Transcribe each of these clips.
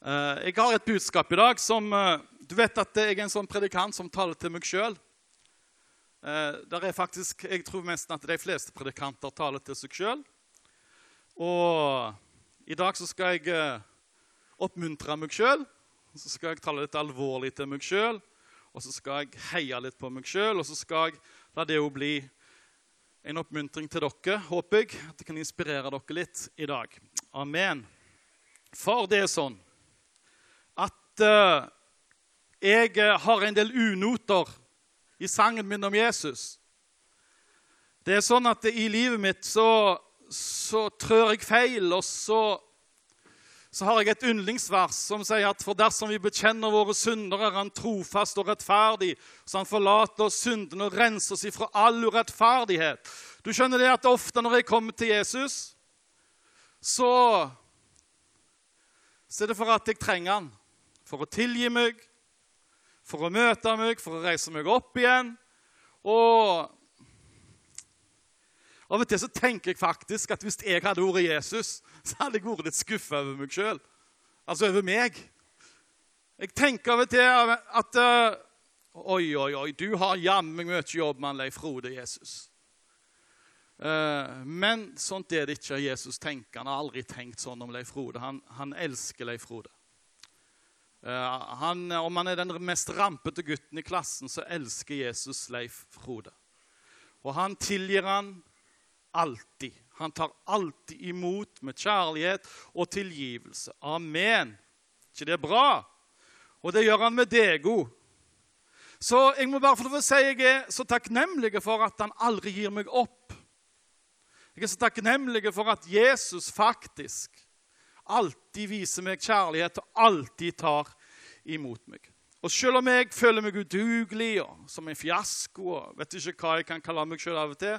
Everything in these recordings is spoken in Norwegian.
Eh, Jeg har et budskap i dag som eh, Du vet at jeg er en sånn predikant som taler til meg sjøl. Faktisk, Jeg tror nesten at de fleste predikanter taler til seg sjøl. Og i dag så skal jeg eh, oppmuntre meg sjøl. Så skal jeg tale litt alvorlig til meg sjøl. Og så skal jeg heie litt på meg sjøl, og så skal jeg la det jo bli en oppmuntring til dere, håper jeg. At det kan inspirere dere litt i dag. Amen. For det er sånn at eh, jeg eh, har en del unoter i sangen min om Jesus. Det er sånn at i livet mitt så, så trør jeg feil, og så, så har jeg et yndlingsvers som sier at for dersom vi bekjenner våre synder, er Han trofast og rettferdig, så Han forlater oss syndene og renser oss ifra all urettferdighet. Du skjønner det at ofte når jeg kommer til Jesus, så, så er det for at jeg trenger han. For å tilgi meg, for å møte meg, for å reise meg opp igjen. Og av og til så tenker jeg faktisk at hvis jeg hadde vært Jesus, så hadde jeg vært litt skuffa over meg sjøl. Altså over meg. Jeg tenker av og til at uh, Oi, oi, oi, du har jammen mye jobb med Leif Frode, Jesus. Uh, men sånt er det ikke Jesus tenker. Han har aldri tenkt sånn om Leif Frode. Han, han elsker Leif Frode. Eh, han, om han er den mest rampete gutten i klassen, så elsker Jesus Leif Frode. Og han tilgir han alltid. Han tar alltid imot med kjærlighet og tilgivelse. Amen. ikke det er bra? Og det gjør han med deg òg. Så jeg må bare få si jeg er så takknemlig for at han aldri gir meg opp. Jeg er så takknemlig for at Jesus faktisk alltid viser meg kjærlighet og alltid tar imot meg. Og selv om jeg føler meg udugelig og som en fiasko og vet ikke hva jeg kan kalle meg selv av og til,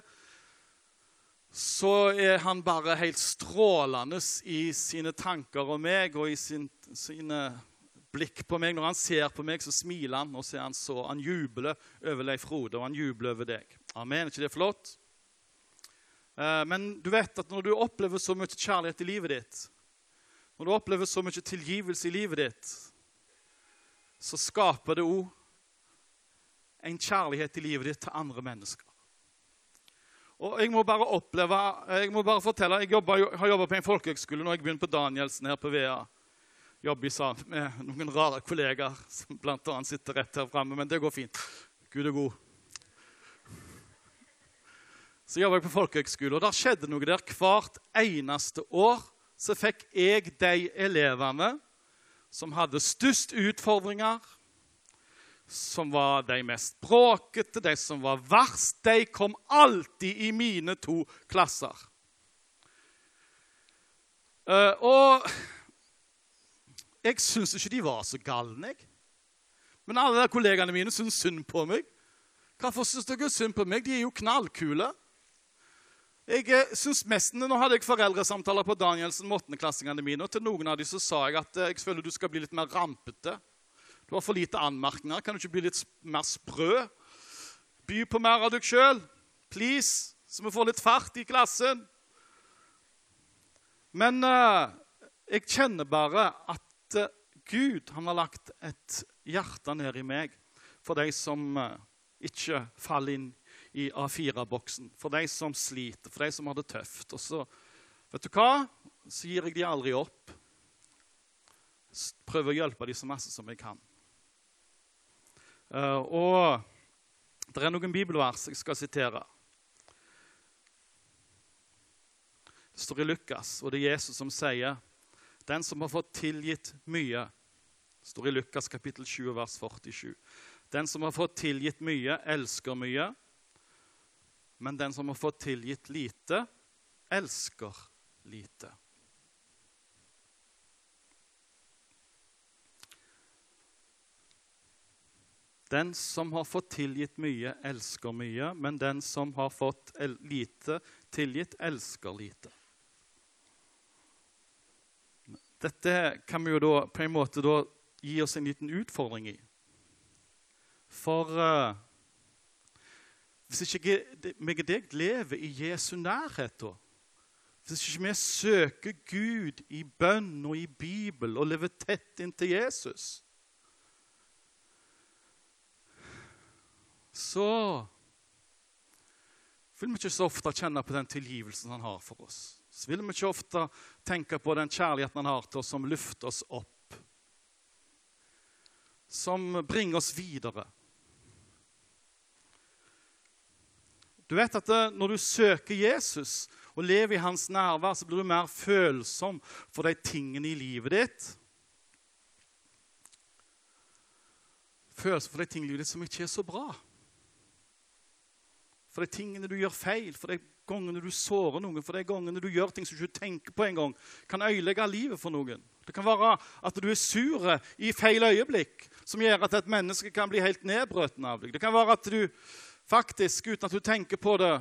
så er han bare helt strålende i sine tanker om meg og i sin, sine blikk på meg. Når han ser på meg, så smiler han, og så han så Han jubler over Leif Frode, og han jubler over deg. Amen. Er ikke det flott? Eh, men du vet at når du opplever så mye kjærlighet i livet ditt, når du opplever så mye tilgivelse i livet ditt, så skaper det òg en kjærlighet i livet ditt til andre mennesker. Og Jeg må bare oppleve, jeg må bare fortelle, jeg jobber, har jobba på en folkehøgskole når jeg begynte på Danielsen her på VEA. Jobber sammen med noen rare kollegaer som bl.a. sitter rett her framme. Men det går fint. Gud er god. Så jobba jeg på folkehøgskole, og der skjedde noe der hvert eneste år så fikk jeg de elevene som hadde størst utfordringer, som var de mest bråkete, de som var verst, de kom alltid i mine to klasser. Uh, og jeg syns ikke de var så galne, jeg. Men alle kollegene mine syns synd på meg. Hvorfor syns dere synd på meg? De er jo knallkule. Jeg eh, synes mest, Nå hadde jeg foreldresamtaler på Danielsen med åttendeklassingene mine. og Til noen av dem så sa jeg at eh, jeg føler du skal bli litt mer rampete. Du har for lite anmerkninger. Kan du ikke bli litt mer sprø? By på mer av deg sjøl, please, så vi får litt fart i klassen. Men uh, jeg kjenner bare at uh, Gud han har lagt et hjerte ned i meg for de som uh, ikke faller inn i A4-boksen. For de som sliter, for de som har det tøft. Og så, vet du hva? Så gir jeg de aldri opp. Prøver å hjelpe de så masse som jeg kan. Uh, og det er noen bibelvers jeg skal sitere. Det står i Lukas, og det er Jesus som sier Den som har fått tilgitt mye står i Lukas kapittel 20, vers 47. Den som har fått tilgitt mye, elsker mye. Men den som har fått tilgitt lite, elsker lite. Den som har fått tilgitt mye, elsker mye, men den som har fått lite tilgitt, elsker lite. Dette kan vi jo da på en måte gi oss en liten utfordring i. For uh, hvis ikke meg og deg lever i Jesu nærhet, da, Hvis ikke vi søker Gud i bønn og i Bibel og lever tett inntil Jesus, så vil vi ikke så ofte kjenne på den tilgivelsen han har for oss. Så vil vi ikke ofte tenke på den kjærligheten han har til oss, som løfter oss opp. Som bringer oss videre. Du vet at eh, Når du søker Jesus og lever i hans nærvær, så blir du mer følsom for de tingene i livet ditt. Følsom for de tingene i livet ditt som ikke er så bra. For de tingene du gjør feil, for de gangene du sårer noen, for de gangene du gjør ting som du ikke tenker på engang, kan øyelegge livet for noen. Det kan være at du er sur i feil øyeblikk, som gjør at et menneske kan bli helt nedbrøten av deg. Det kan være at du faktisk, uten at du tenker på det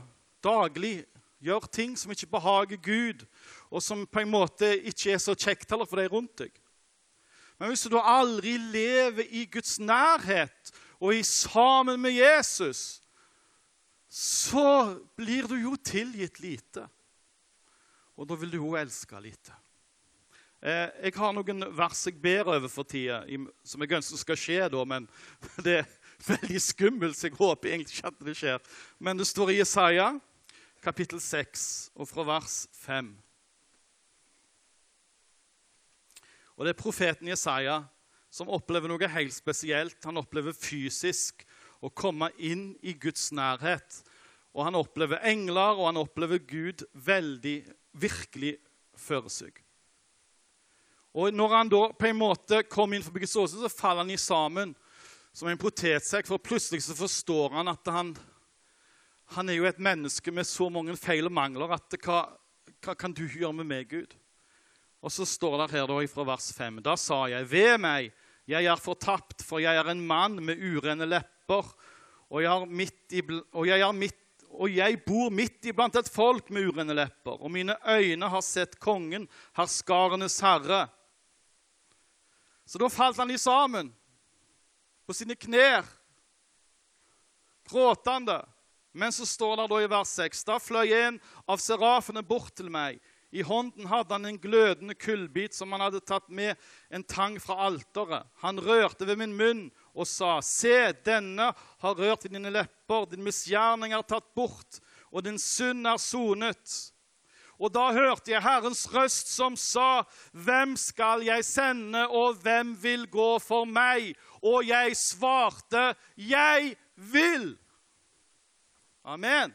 daglig, gjør ting som ikke behager Gud, og som på en måte ikke er så kjekt heller for deg rundt deg. Men hvis du aldri lever i Guds nærhet og i sammen med Jesus, så blir du jo tilgitt lite. Og da vil du jo elske lite. Eh, jeg har noen vers jeg ber over for tida, som jeg ønsker skal skje da, men det, veldig skummelt, så jeg håper egentlig ikke at det skjer. Men det står i Jesaja kapittel 6 og fra vers 5. Og Det er profeten Jesaja som opplever noe helt spesielt. Han opplever fysisk å komme inn i Guds nærhet. Og han opplever engler, og han opplever Gud veldig, virkelig for seg. Og når han da på en måte kommer inn for Guds åsyn, så faller han i sammen som en potetsekk, for plutselig så forstår han at han, han er jo et menneske med så mange feil og mangler at hva, hva kan du gjøre med meg, Gud? Og så står det her da fra vers 5. Da sa jeg, ved meg, jeg er fortapt, for jeg er en mann med urene lepper, og jeg, i, og, jeg midt, og jeg, bor midt iblant et folk med urene lepper, og mine øyne har sett kongen, herskarenes herre. Så da falt han i sammen på sine knær, gråtende. Men så står det da i vers 6.: Da fløy en av serafene bort til meg. I hånden hadde han en glødende kullbit som han hadde tatt med en tang fra alteret. Han rørte ved min munn og sa, Se, denne har rørt ved dine lepper, din misgjerning er tatt bort, og din synd er sonet. Og da hørte jeg Herrens røst som sa, Hvem skal jeg sende, og hvem vil gå for meg? Og jeg svarte, Jeg vil. Amen.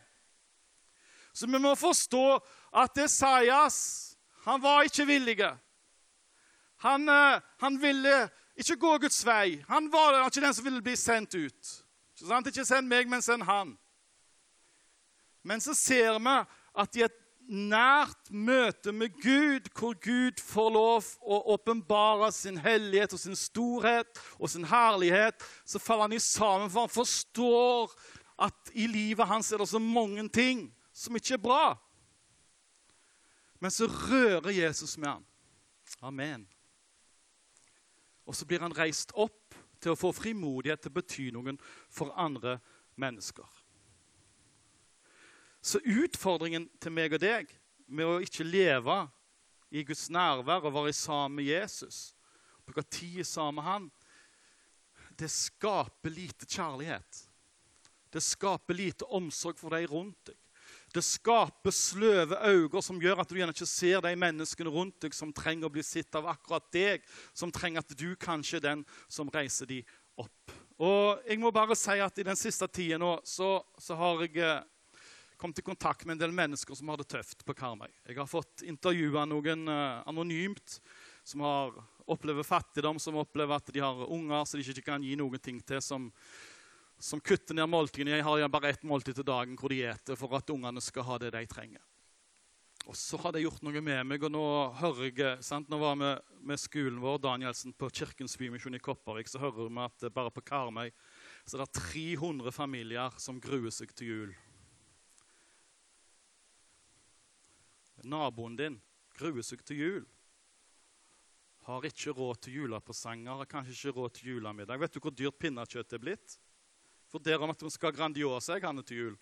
Så vi må forstå at Esaias han var ikke villig. Han, eh, han, ville ikke gå Guds vei. Han var ikke den som ville bli sendt ut. Ikke, sant? ikke send meg, men send han. Men så ser vi at i et nært møte med Gud, hvor Gud får lov å åpenbare sin hellighet og sin storhet og sin herlighet, så faller han i sammen, for han forstår at i livet hans er det så mange ting som ikke er bra. Men så rører Jesus med ham. Amen. Og så blir han reist opp til å få frimodighet til å bety noen for andre mennesker. Så utfordringen til meg og deg med å ikke leve i Guds nærvær og være sammen med Jesus, bruke tid sammen med han, det skaper lite kjærlighet. Det skaper lite omsorg for de rundt deg. Det skaper sløve øyne som gjør at du gjerne ikke ser de menneskene rundt deg som trenger å bli sett av akkurat deg, som trenger at du kanskje er den som reiser de opp. Og jeg må bare si at I den siste tida nå så, så har jeg eh, kommet i kontakt med en del mennesker som har det tøft på Karmøy. Jeg har fått intervjua noen uh, anonymt som har opplever fattigdom, som opplever at de har unger som de ikke kan gi noen ting til, som, som kutter ned måltidene. Jeg har bare ett måltid til dagen hvor de spiser for at ungene skal ha det de trenger. Og så har det gjort noe med meg, og nå hører jeg sant? Nå var vi med skolen vår Danielsen, på Kirkens Bymisjon i Kopervik, så hører vi at bare på Karmøy så er det 300 familier som gruer seg til jul. Naboen din gruer seg til jul. Har ikke råd til julepresanger, har kanskje ikke råd til julemiddag. Vet du hvor dyrt pinnekjøtt er blitt? Vurderer om at vi skal ha Grandiosa jeg, til jul.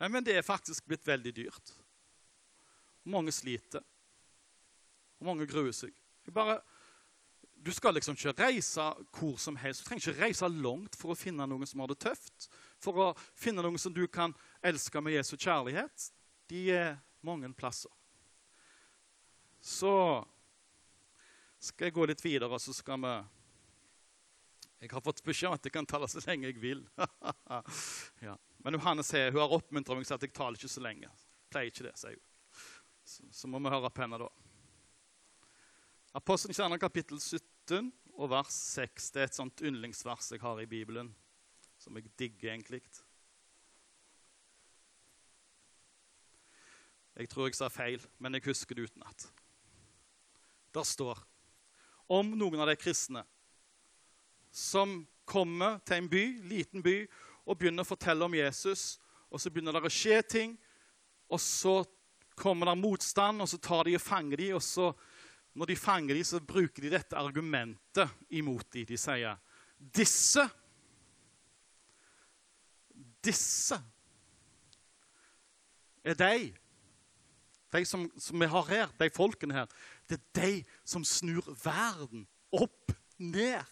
Nei, men det er faktisk blitt veldig dyrt. Mange sliter. Og mange gruer seg. Bare, du skal liksom ikke reise hvor som helst. Du trenger ikke reise langt for å finne noen som har det tøft. For å finne noen som du kan elske med Jesu kjærlighet. De er mange plasser. Så skal jeg gå litt videre, og så skal vi Jeg har fått beskjed om at jeg kan tale så lenge jeg vil. ja. Men Johannes sier, hun har oppmuntret meg til at jeg taler ikke så lenge. Pleier ikke det, sier hun. Så, så må vi høre på henne da. Apostelen kjerner kapittel 17 og vers 6. Det er et sånt yndlingsvers jeg har i Bibelen, som jeg digger egentlig. Jeg tror jeg sa feil, men jeg husker det utenat. Der står om noen av de kristne som kommer til en by, liten by og begynner å fortelle om Jesus. Og så begynner det å skje ting, og så kommer det motstand, og så tar de og fanger dem. Og så, når de fanger dem, så bruker de dette argumentet imot dem. De sier disse Disse er de. De som, som vi har her, de folkene her. Det er de som snur verden opp ned.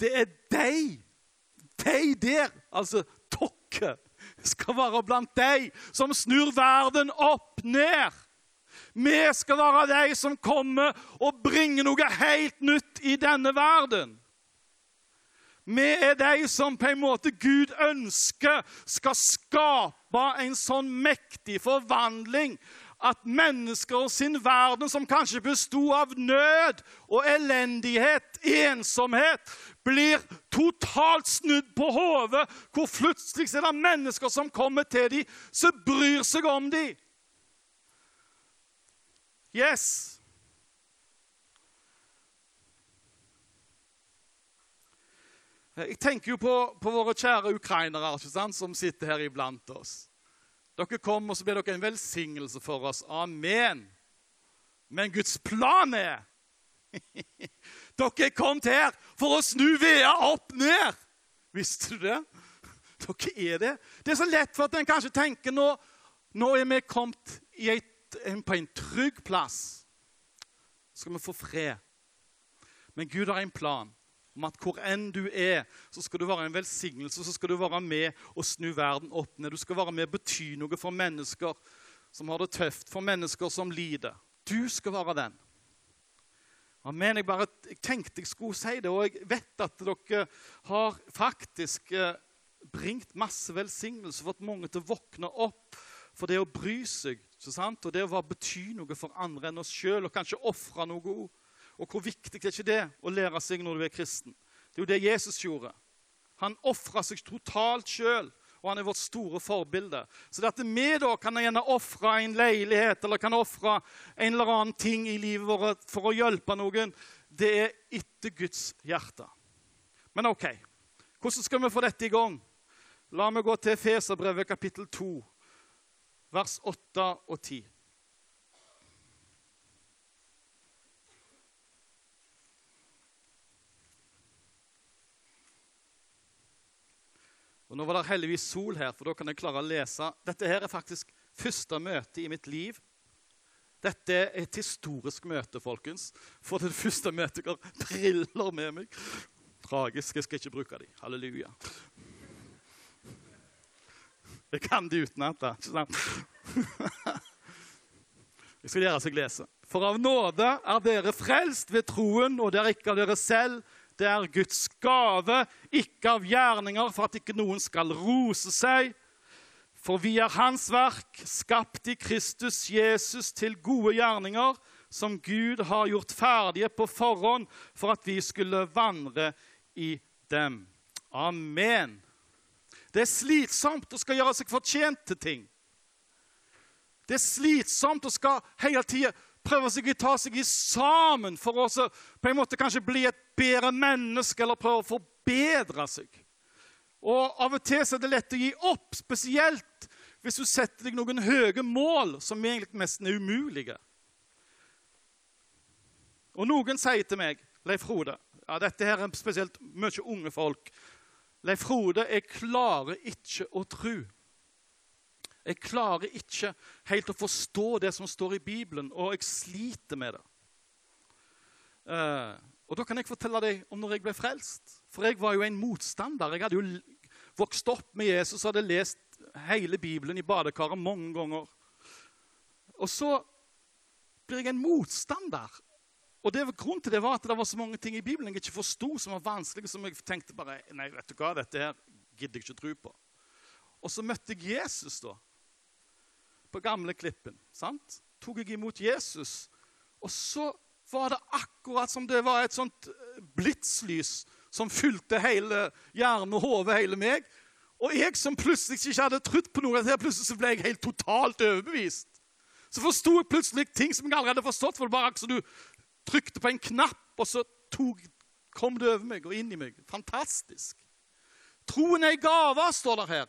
Det er de, de der, altså dere, skal være blant de som snur verden opp ned. Vi skal være de som kommer og bringer noe helt nytt i denne verden. Vi er de som på en måte Gud ønsker skal skape en sånn mektig forvandling at mennesker sin verden, som kanskje besto av nød og elendighet, ensomhet, blir totalt snudd på hodet, hvor plutselig er det mennesker som kommer til dem, som bryr seg om dem. Yes. Jeg tenker jo på, på våre kjære ukrainere som sitter her iblant oss. Dere kom, og så ble dere en velsignelse for oss. Amen. Men Guds plan er Dere er kommet her for å snu vea opp ned. Visste du det? Dere er det. Det er så lett for at en kanskje tenker nå, nå er vi kommet et, på en trygg plass. Så skal vi få fred. Men Gud har en plan om at hvor enn du er, så skal du være en velsignelse. Så skal du være med og snu verden opp ned. Du skal være med og bety noe for mennesker som har det tøft, for mennesker som lider. Du skal være den. Amen. Jeg, bare, jeg tenkte jeg skulle si det, og jeg vet at dere har faktisk eh, bringt masse velsignelse, fått mange til å våkne opp for det å bry seg og det å bety noe for andre enn oss sjøl, og kanskje ofre noe. Og hvor viktig er ikke det å lære seg når du er kristen? Det er jo det Jesus gjorde. Han ofra seg totalt sjøl, og han er vårt store forbilde. Så det at vi da kan gjerne ofre en leilighet eller kan ofre en eller annen ting i livet vårt for å hjelpe noen, det er etter Guds hjerte. Men OK, hvordan skal vi få dette i gang? La meg gå til Feserbrevet kapittel 2, vers 8 og 10. Og Nå var det heldigvis sol her, for da kan jeg klare å lese. Dette her er faktisk første møte i mitt liv. Dette er et historisk møte, folkens. For det første møtet går briller med meg. Tragisk. Jeg skal ikke bruke dem. Halleluja. Jeg kan de utenat. Ikke sant? Jeg skal gjøre seg lese. For av nåde er dere frelst ved troen, og det er ikke av dere selv. Det er Guds gave, ikke av gjerninger, for at ikke noen skal rose seg. For vi er Hans verk, skapt i Kristus Jesus til gode gjerninger, som Gud har gjort ferdige på forhånd for at vi skulle vandre i dem. Amen. Det er slitsomt å skal gjøre seg fortjent til ting. Det er slitsomt å skal hele tida prøve seg å ta seg i sammen for å på en måte kanskje bli et bedre menneske eller prøve å forbedre seg. Og Av og til er det lett å gi opp, spesielt hvis du setter deg noen høye mål som egentlig nesten er umulige. Og noen sier til meg, Leif Frode ja, Dette her er spesielt mye unge folk. Leif Frode, jeg klarer ikke å tro Jeg klarer ikke helt å forstå det som står i Bibelen, og jeg sliter med det. Eh, og da kan jeg fortelle deg om når jeg ble frelst. For jeg var jo en motstander. Jeg hadde jo vokst opp med Jesus og hadde lest hele Bibelen i badekaret mange ganger. Og så blir jeg en motstander. Og det, Grunnen til det var at det var så mange ting i Bibelen jeg ikke forsto, som var vanskelige, som jeg tenkte bare Nei, vet du hva, dette her gidder jeg ikke tro på. Og så møtte jeg Jesus da, på gamle Klippen. sant? Tok jeg imot Jesus. Og så var det akkurat som det var et sånt eh, blitslys som fylte hele hjernen og hodet, hele meg. Og jeg som plutselig ikke hadde trodd på noe, plutselig så ble jeg helt totalt overbevist. Så forsto jeg plutselig ting som jeg aldri hadde forstått. for det bare akkurat som du trykte på en knapp, og så tog, kom det over meg og inn i meg. Fantastisk. Troen er en gave, står det her.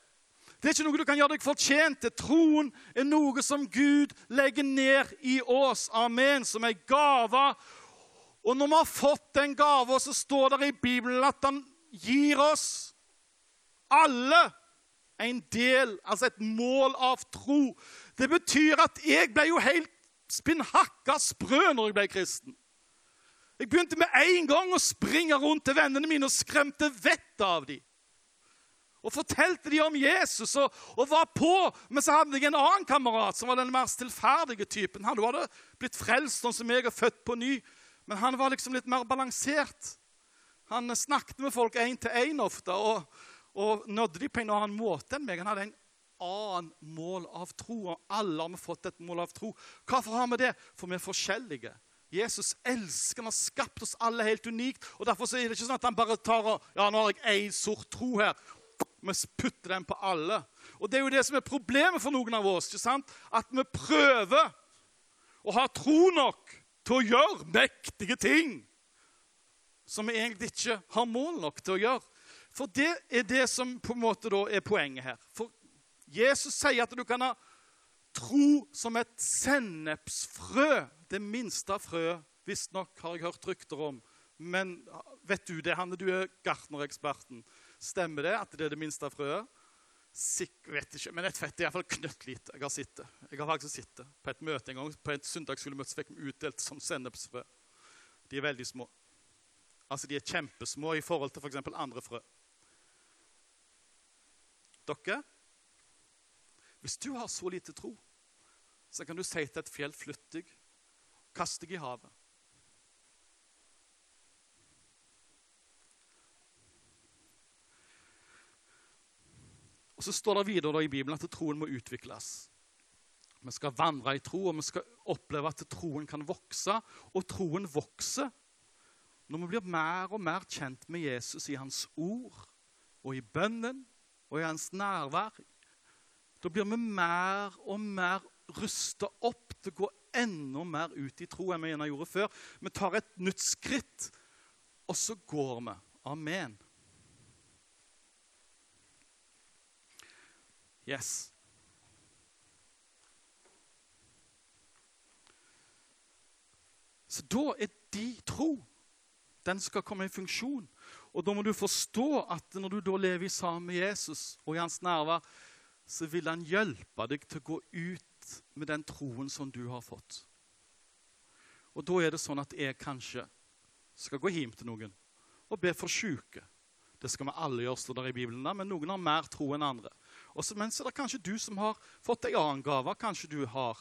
Det er ikke noe du kan gjøre deg fortjent til. Troen er noe som Gud legger ned i oss. Amen. Som ei gave. Og når vi har fått den gava, så står det i Bibelen at han gir oss alle en del, altså et mål av tro. Det betyr at jeg ble jo helt spinnhakka sprø når jeg ble kristen. Jeg begynte med en gang å springe rundt til vennene mine og skremte vettet av dem. Og fortalte de om Jesus og, og, var på. Men så hadde jeg en annen kamerat som var den mer stillferdige typen. Han hadde blitt frelst sånn som jeg er født på ny. Men han var liksom litt mer balansert. Han snakket med folk én til én ofte og, og nådde de på en annen måte enn meg. Han hadde en annen mål av tro, og alle har fått et mål av tro. Hvorfor har vi det? For vi er forskjellige. Jesus elsker, han har skapt oss alle helt unikt. og Derfor er det ikke sånn at han bare tar og Ja, nå har jeg én sort tro her. Vi putter den på alle. Og Det er jo det som er problemet for noen av oss. ikke sant? At vi prøver å ha tro nok til å gjøre mektige ting som vi egentlig ikke har mål nok til å gjøre. For det er det som på en måte er poenget her. For Jesus sier at du kan ha tro som et sennepsfrø. Det minste frøet, visstnok, har jeg hørt rykter om. Men vet du det, Hanne? Du er gartnereksperten. Stemmer det at det er det minste frøet? Sikker, vet ikke, men et fett er iallfall knøttlite. Jeg har sett. Jeg har faktisk sett. På et møte en gang, på et søndagsskolemøte fikk vi utdelt som sennepsfrø. De er veldig små. Altså, De er kjempesmå i forhold til f.eks. For andre frø. Dere hvis du har så lite tro, så kan du si til et fjell 'flytt deg', kast deg i havet. Og Så står det videre i Bibelen at troen må utvikles. Vi skal vandre i tro, og vi skal oppleve at troen kan vokse. Og troen vokser når vi blir mer og mer kjent med Jesus i hans ord og i bønnen og i hans nærvær, da blir vi mer og mer rusta opp til å gå enda mer ut i tro enn vi gjerne gjorde før. Vi tar et nytt skritt, og så går vi. Amen. Yes. Så da er de tro. Den skal komme i funksjon. Og da må du forstå at når du da lever sammen med Jesus og i hans nærvær, så vil han hjelpe deg til å gå ut med den troen som du har fått. Og da er det sånn at jeg kanskje skal gå hjem til noen og be for syke. Det skal vi alle gjøre, står der i Bibelen, men noen har mer tro enn andre. Og så, men så er det kanskje du som har fått en annen gave. Kanskje du har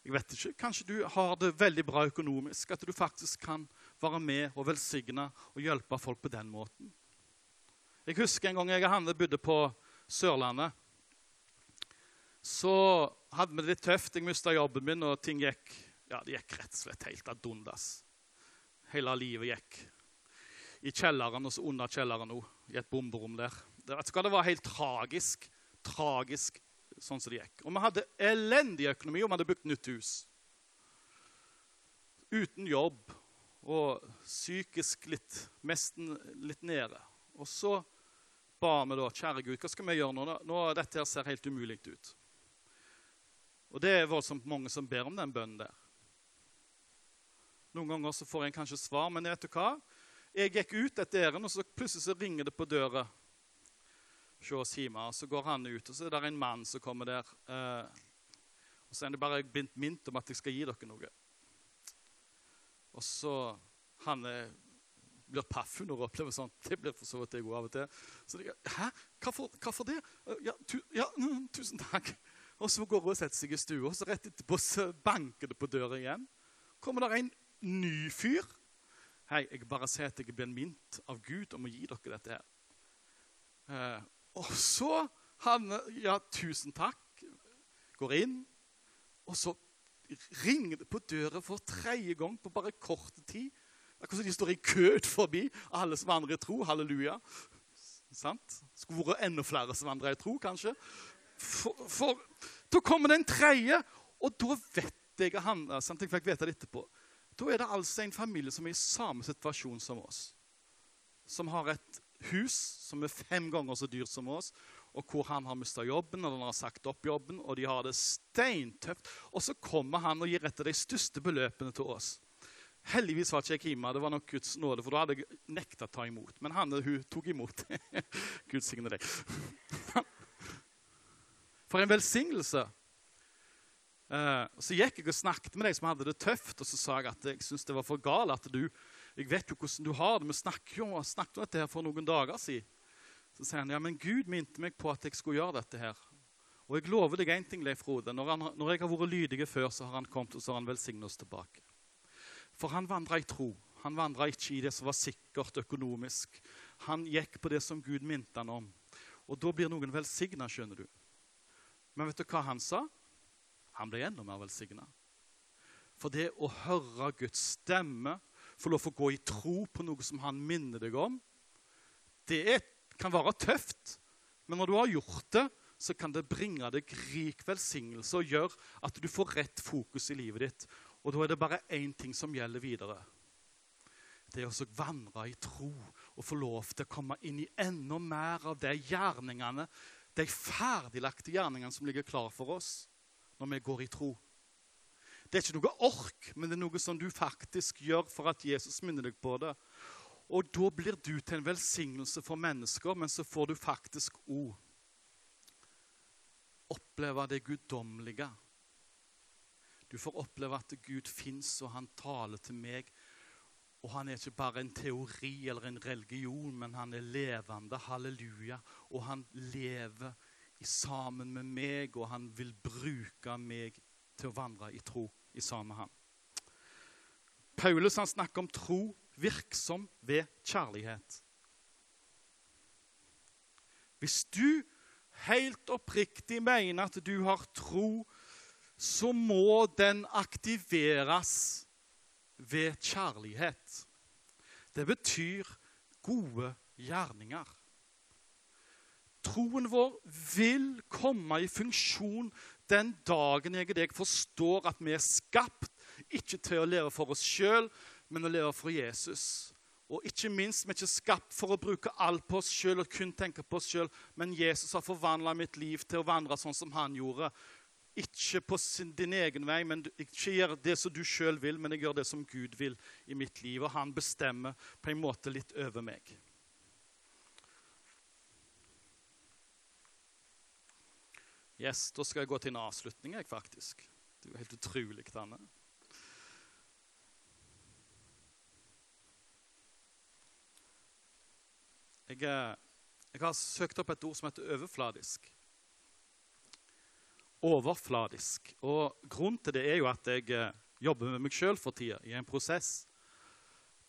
jeg vet ikke, kanskje du har det veldig bra økonomisk, at du faktisk kan være med og velsigne og hjelpe folk på den måten. Jeg husker en gang jeg og Hanne bodde på Sørlandet så hadde vi det litt tøft. Jeg mista jobben min, og ting gikk ja, det gikk rett og slett helt ad undas. Hele livet gikk i kjelleren og så under kjelleren òg, i et bomberom der. Det, det var helt tragisk. Tragisk sånn som det gikk. Og vi hadde elendig økonomi, og vi hadde bygd nytt hus. Uten jobb og psykisk litt, nesten litt nede. Og så ba vi da, kjære Gud, hva skal vi gjøre nå? nå dette her ser helt umulig ut. Og det er voldsomt mange som ber om den bønnen der. Noen ganger så får en kanskje svar, men vet du hva? Jeg gikk ut et ærend, og så plutselig så ringer det på døra. Hjemme. Og så går han ut, og så er det en mann som kommer der. Eh, og så er det bare begynt mint om at jeg skal gi dere noe. Og så han er, blir paff når å opplever sånt. Det blir for så vidt jeg òg av og til. Så de, Hæ? Hvorfor, hvorfor det? «Eh, Ja, tu, ja mm, tusen takk. Og så går hun og setter seg i stua, og så rett etterpå så banker det på døra igjen. Kommer der en ny fyr. Hei, jeg bare sier at jeg blir minnet av Gud om å gi dere dette her. Eh, og så han Ja, tusen takk. Går inn, og så ringer det på døra for tredje gang på bare kort tid. Akkurat som de står i kø ut forbi, alle som vandrer i tro. Halleluja. Sant? Skulle vært enda flere som vandrer i tro, kanskje. For, for da kommer det en tredje, og da vet jeg han, sant? Jeg fikk vite det etterpå. Da er det altså en familie som er i samme situasjon som oss. Som har et hus som er fem ganger så dyrt som oss, og hvor han har mista jobben, eller han har sagt opp jobben, og de har det steintøft. Og så kommer han og gir et av de største beløpene til oss. Heldigvis var ikke jeg hjemme. Det var nok Guds nåde, for da hadde jeg nekta å ta imot. Men han hun tok imot. Gud signe deg. For en velsignelse. Eh, så gikk jeg og snakket med deg som hadde det tøft, og så sa jeg at jeg syntes det var for galt at du Jeg vet jo hvordan du har det. Vi snakket jo om dette her for noen dager siden. Så sier han ja, men Gud minte meg på at jeg skulle gjøre dette her. Og jeg lover deg én ting, Leif Rode. Når, han, når jeg har vært lydig før, så har han kommet og så har han velsignet oss tilbake. For han vandra i tro. Han vandra ikke i det som var sikkert økonomisk. Han gikk på det som Gud minte han om. Og da blir noen velsigna, skjønner du. Men vet du hva han sa? Han ble enda mer velsigna. For det å høre Guds stemme, få lov til å gå i tro på noe som han minner deg om, det er, kan være tøft. Men når du har gjort det, så kan det bringe deg rik velsignelse og gjøre at du får rett fokus i livet ditt. Og da er det bare én ting som gjelder videre. Det er å vandre i tro og få lov til å komme inn i enda mer av de gjerningene, de ferdiglagte gjerningene som ligger klar for oss når vi går i tro. Det er ikke noe ork, men det er noe som du faktisk gjør for at Jesus minner deg på det. Og da blir du til en velsignelse for mennesker, men så får du faktisk òg oppleve det guddommelige. Du får oppleve at Gud fins, og han taler til meg. Og han er ikke bare en teori eller en religion, men han er levende. Halleluja. Og han lever sammen med meg, og han vil bruke meg til å vandre i tro i sammen med han. Paulus han snakker om tro virksom ved kjærlighet. Hvis du helt oppriktig mener at du har tro, så må den aktiveres ved kjærlighet. Det betyr gode gjerninger. Troen vår vil komme i funksjon den dagen jeg og deg forstår at vi er skapt ikke til å leve for oss sjøl, men å leve for Jesus. Og ikke minst, vi er ikke skapt for å bruke alt på oss sjøl og kun tenke på oss sjøl, men Jesus har forvandla mitt liv til å vandre sånn som han gjorde. Ikke på sin, din egen vei, men ikke gjør det som du sjøl vil, men jeg gjør det som Gud vil i mitt liv. Og han bestemmer på en måte litt over meg. Yes, Da skal jeg gå til en avslutning, jeg, faktisk. Det er jo helt utrolig, Anne. Jeg, jeg, har søkt opp et ord som heter overfladisk. Overfladisk. Og grunnen til det er jo at jeg eh, jobber med meg sjøl for tida, i en prosess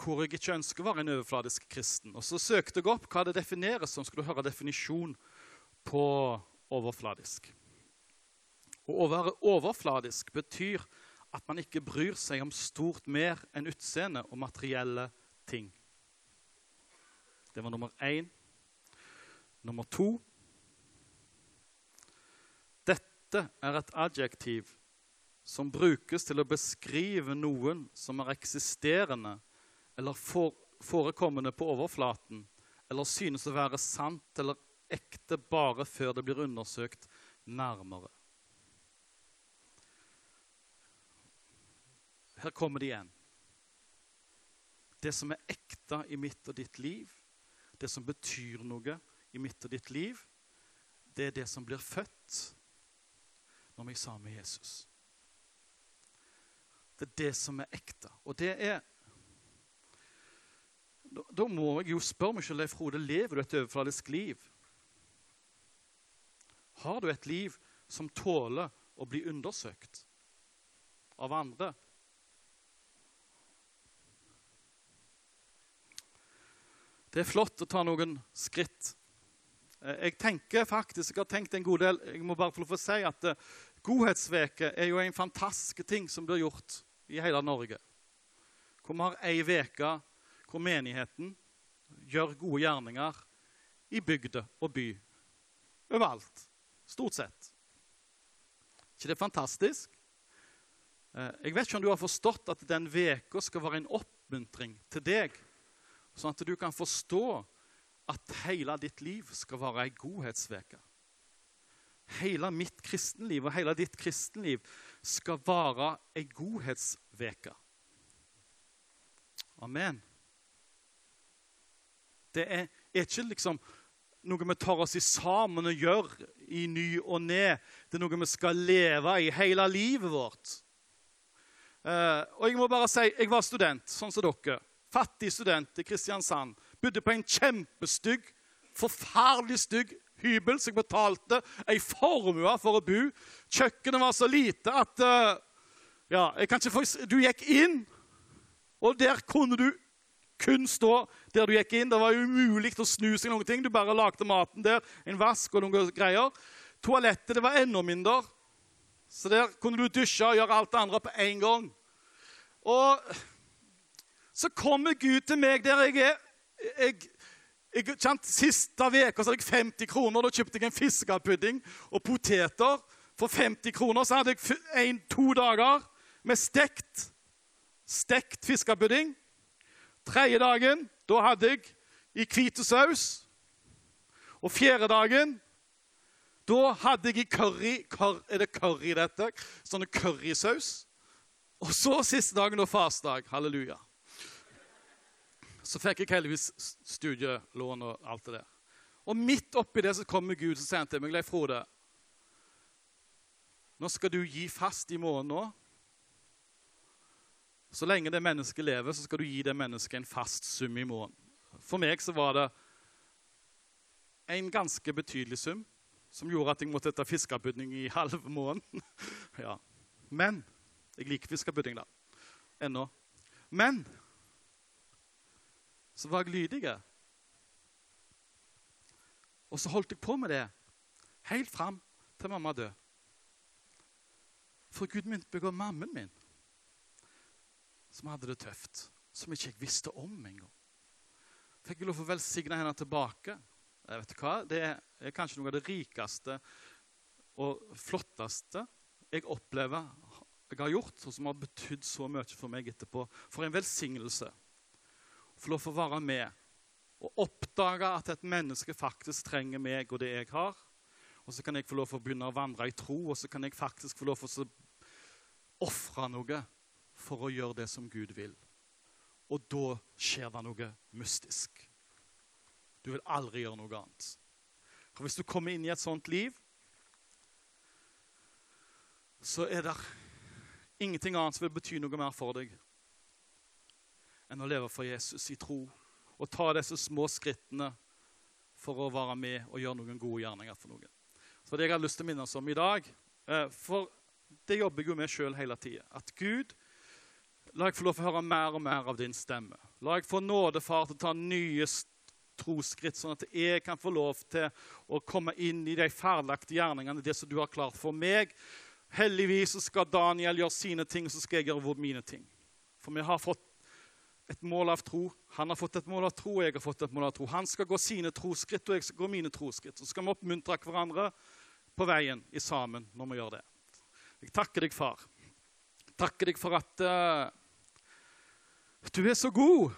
hvor jeg ikke ønsker å være en overfladisk kristen. Og så søkte jeg opp hva det defineres som. Skulle høre definisjon på overfladisk. Å være overfladisk betyr at man ikke bryr seg om stort mer enn utseende og materielle ting. Det var nummer én. Nummer to Dette er et adjektiv som brukes til å beskrive noen som er eksisterende eller forekommende på overflaten, eller synes å være sant eller ekte bare før det blir undersøkt nærmere. Her kommer det igjen. Det som er ekte i mitt og ditt liv, det som betyr noe i mitt og ditt liv, det er det som blir født når vi er sammen med Jesus. Det er det som er ekte. Og det er Da, da må jeg jo spørre meg selv, Leif Frode, lever du et overfladisk liv? Har du et liv som tåler å bli undersøkt av andre? Det er flott å ta noen skritt. Eh, Jeg tenker faktisk, jeg har tenkt en god del, jeg må bare få lov å si at eh, Godhetsveke er jo en fantastisk ting som blir gjort i hele Norge. Hvor vi har ei uke hvor menigheten gjør gode gjerninger i bygda og by. Overalt. Stort sett. ikke det er fantastisk? Eh, Jeg vet ikke om du har forstått at den veka skal være en oppmuntring til deg, sånn at du kan forstå at hele ditt liv skal være ei godhetsveke. Hele mitt kristenliv og hele ditt kristenliv skal være ei godhetsveke. Amen. Det er, er ikke liksom noe vi tar oss i sammen og gjør i ny og ne. Det er noe vi skal leve i hele livet vårt. Uh, og jeg må bare si, jeg var student, sånn som dere. Fattig student i Kristiansand. Bodde på en kjempestygg, forferdelig stygg hybel som jeg betalte ei formue for å bo. Kjøkkenet var så lite at uh, ja, få, Du gikk inn, og der kunne du kun stå der du gikk inn. Det var umulig å snu seg noen ting. Du bare lagde maten der. En vask og noen greier. Toalettet det var enda mindre. Så der kunne du dusje og gjøre alt det andre på én gang. Og så kommer Gud til meg der jeg er. Jeg, jeg, kjent, siste uka hadde jeg 50 kroner. Da kjøpte jeg en fiskepudding og poteter. For 50 kroner så hadde jeg en, to dager med stekt, stekt fiskepudding. Tredje dagen da hadde jeg i hvit saus. Og fjerde dagen da hadde jeg i curry cur, Er det curry, dette? Sånn currysaus. Og så siste dagen og fastdag. Halleluja. Så fikk jeg heldigvis studielån og alt det der. Og midt oppi det så kommer Gud og sier til meg, Leif Frode Nå skal du gi fast i morgen nå. Så lenge det mennesket lever, så skal du gi det mennesket en fast sum i morgen. For meg så var det en ganske betydelig sum som gjorde at jeg måtte ta fiskepudding i halv måneden. ja. Men jeg liker fiskepudding, da. Ennå. Men så var jeg lydig. Og så holdt jeg på med det helt fram til mamma døde. For Gud begynte å begå mammen min, som hadde det tøft. Som ikke jeg visste om engang. Fikk jeg lov å velsigne henne tilbake. Jeg vet hva, Det er kanskje noe av det rikeste og flotteste jeg opplever jeg har gjort, og som har betydd så mye for meg etterpå. For en velsignelse få lov til å være med og oppdage at et menneske faktisk trenger meg og det jeg har. Og så kan jeg få lov til å begynne å vandre i tro, og så kan jeg faktisk få lov til å ofre noe for å gjøre det som Gud vil. Og da skjer det noe mystisk. Du vil aldri gjøre noe annet. For Hvis du kommer inn i et sånt liv, så er det ingenting annet som vil bety noe mer for deg enn å leve for Jesus i tro og ta disse små skrittene for å være med og gjøre noen gode gjerninger for noen. Så det jeg har lyst til å minne oss om i dag eh, For det jobber jeg jo med sjøl hele tida. At Gud La jeg få lov til å høre mer og mer av din stemme. La jeg få nåde, far, til å ta nye trosskritt, sånn at jeg kan få lov til å komme inn i de ferdelagte gjerningene, det som du har klart for meg. Heldigvis skal Daniel gjøre sine ting, så skal jeg gjøre mine ting. For vi har fått et mål av tro. Han har fått et mål av tro, og jeg har fått et mål av tro. Han skal gå sine troskritt, og jeg skal gå mine troskritt. Så skal vi oppmuntre hverandre på veien i sammen når vi gjør det. Jeg takker deg, far. Jeg takker deg for at uh, du er så god.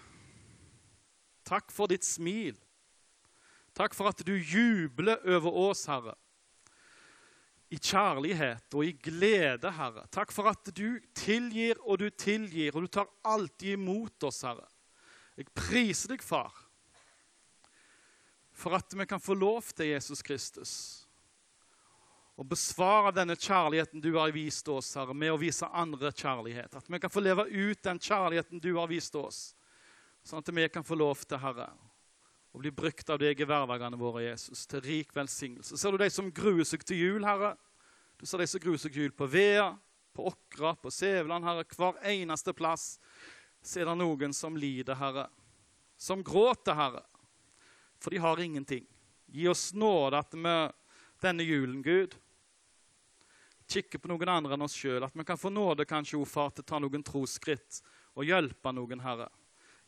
Takk for ditt smil. Takk for at du jubler over oss, Herre i kjærlighet og i glede, Herre. Takk for at du tilgir og du tilgir, og du tar alltid imot oss, Herre. Jeg priser deg, far, for at vi kan få lov til Jesus Kristus Og besvare denne kjærligheten du har vist oss, Herre, med å vise andre kjærlighet. At vi kan få leve ut den kjærligheten du har vist oss, sånn at vi kan få lov til, Herre, å bli brukt av deg i hverdagene våre, Jesus, til rik velsignelse. Ser du de som gruer seg til jul, Herre? Du ser de som gruer seg til jul på Vea, på Åkra, på Sævland, Herre. Hver eneste plass så er det noen som lider, Herre. Som gråter, Herre. For de har ingenting. Gi oss nåde at vi denne julen, Gud, kikker på noen andre enn oss sjøl. At vi kan få nåde kanskje, o far, til å ta noen trosskritt og hjelpe noen, Herre.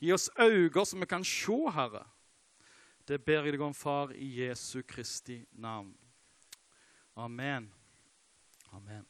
Gi oss øyne så vi kan se, Herre. Det ber jeg deg om, far, i Jesu Kristi navn. Amen. Amen.